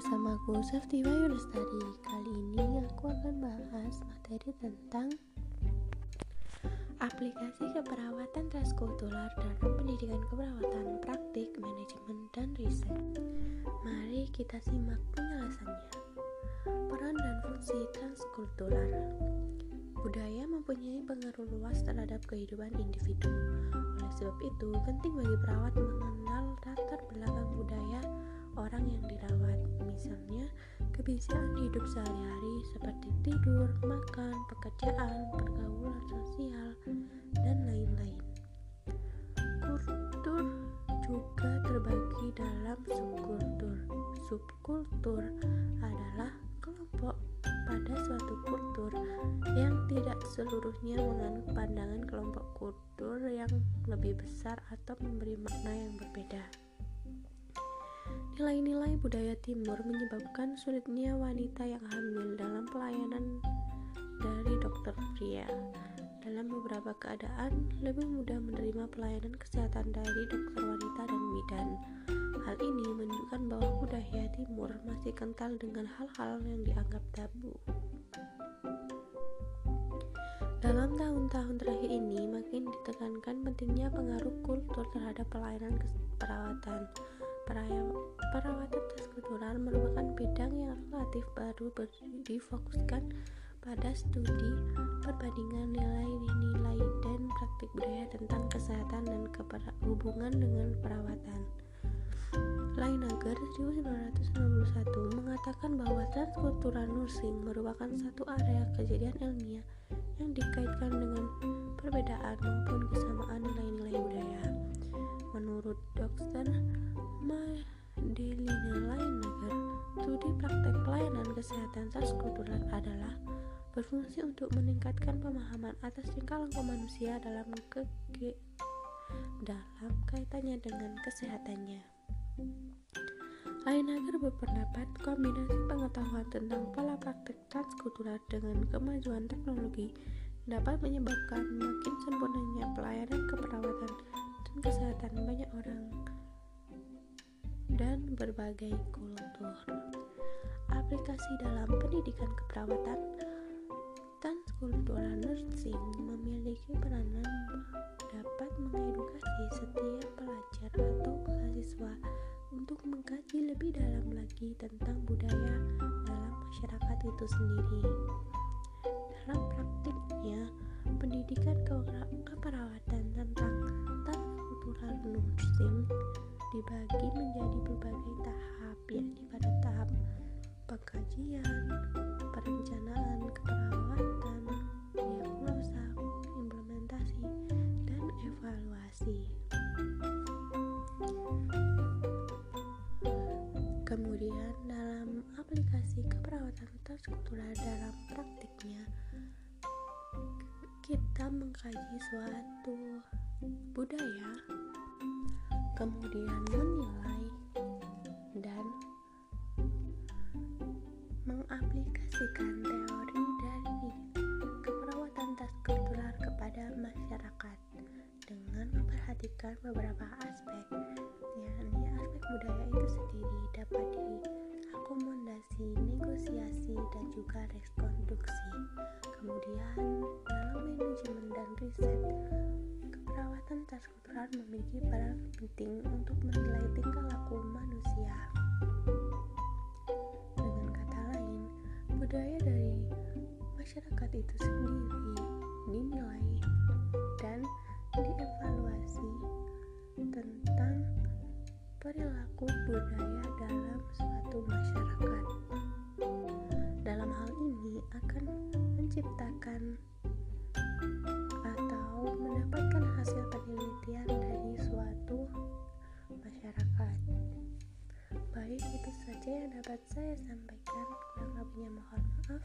Safety Bayu Lestari. Kali ini aku akan bahas materi tentang Aplikasi keperawatan transkultural dalam pendidikan keperawatan praktik, manajemen, dan riset. Mari kita simak penjelasannya. Peran dan fungsi transkultural. Budaya mempunyai pengaruh luas terhadap kehidupan individu. Oleh sebab itu, penting bagi perawat mengenal latar belakang kebiasaan hidup sehari-hari seperti tidur, makan, pekerjaan, pergaulan sosial, dan lain-lain. Kultur juga terbagi dalam subkultur. Subkultur adalah kelompok pada suatu kultur yang tidak seluruhnya menganut pandangan kelompok kultur yang lebih besar atau memberi makna yang berbeda. Nilai-nilai budaya timur menyebabkan sulitnya wanita yang hamil dalam pelayanan dari dokter pria. Dalam beberapa keadaan, lebih mudah menerima pelayanan kesehatan dari dokter wanita dan bidan. Hal ini menunjukkan bahwa budaya timur masih kental dengan hal-hal yang dianggap tabu. Dalam tahun-tahun terakhir ini, makin ditekankan pentingnya pengaruh kultur terhadap pelayanan perawatan perawatan kultural merupakan bidang yang relatif baru difokuskan pada studi perbandingan nilai-nilai dan praktik budaya tentang kesehatan dan hubungan dengan perawatan. Lainager 1991 mengatakan bahwa transkultural nursing merupakan satu area kejadian ilmiah yang dikaitkan dengan perbedaan maupun kesamaan nilai-nilai budaya. Menurut Dr. kesehatan transkultural adalah berfungsi untuk meningkatkan pemahaman atas tingkah laku manusia dalam ke dalam kaitannya dengan kesehatannya. Lainager berpendapat kombinasi pengetahuan tentang pola praktek transkultural dengan kemajuan teknologi dapat menyebabkan makin sempurnanya pelayanan keperawatan dan kesehatan banyak orang dan berbagai kultur. Aplikasi dalam pendidikan keperawatan transkultural nursing memiliki peranan dapat mengedukasi setiap pelajar atau mahasiswa untuk mengkaji lebih dalam lagi tentang budaya dalam masyarakat itu sendiri. Dalam praktiknya, pendidikan keperawatan tentang transkultural nursing dibagi menjadi berbagai tahap, yakni pada tahap pengkajian, perencanaan keperawatan, diagnosa, implementasi, dan evaluasi. Kemudian dalam aplikasi keperawatan transkultural dalam praktiknya, kita mengkaji suatu budaya kemudian menilai mengaplikasikan teori dari keperawatan transkultural kepada masyarakat dengan memperhatikan beberapa aspek yakni aspek budaya itu sendiri dapat diakomodasi, negosiasi, dan juga rekonstruksi kemudian dalam manajemen dan riset Perawatan transkultural memiliki peran penting untuk menilai tingkah laku manusia. Masyarakat itu sendiri dinilai dan dievaluasi tentang perilaku budaya dalam suatu masyarakat. Dalam hal ini akan menciptakan mendapatkan hasil penelitian dari suatu masyarakat. Baik, itu saja yang dapat saya sampaikan. Kurang lebihnya mohon maaf.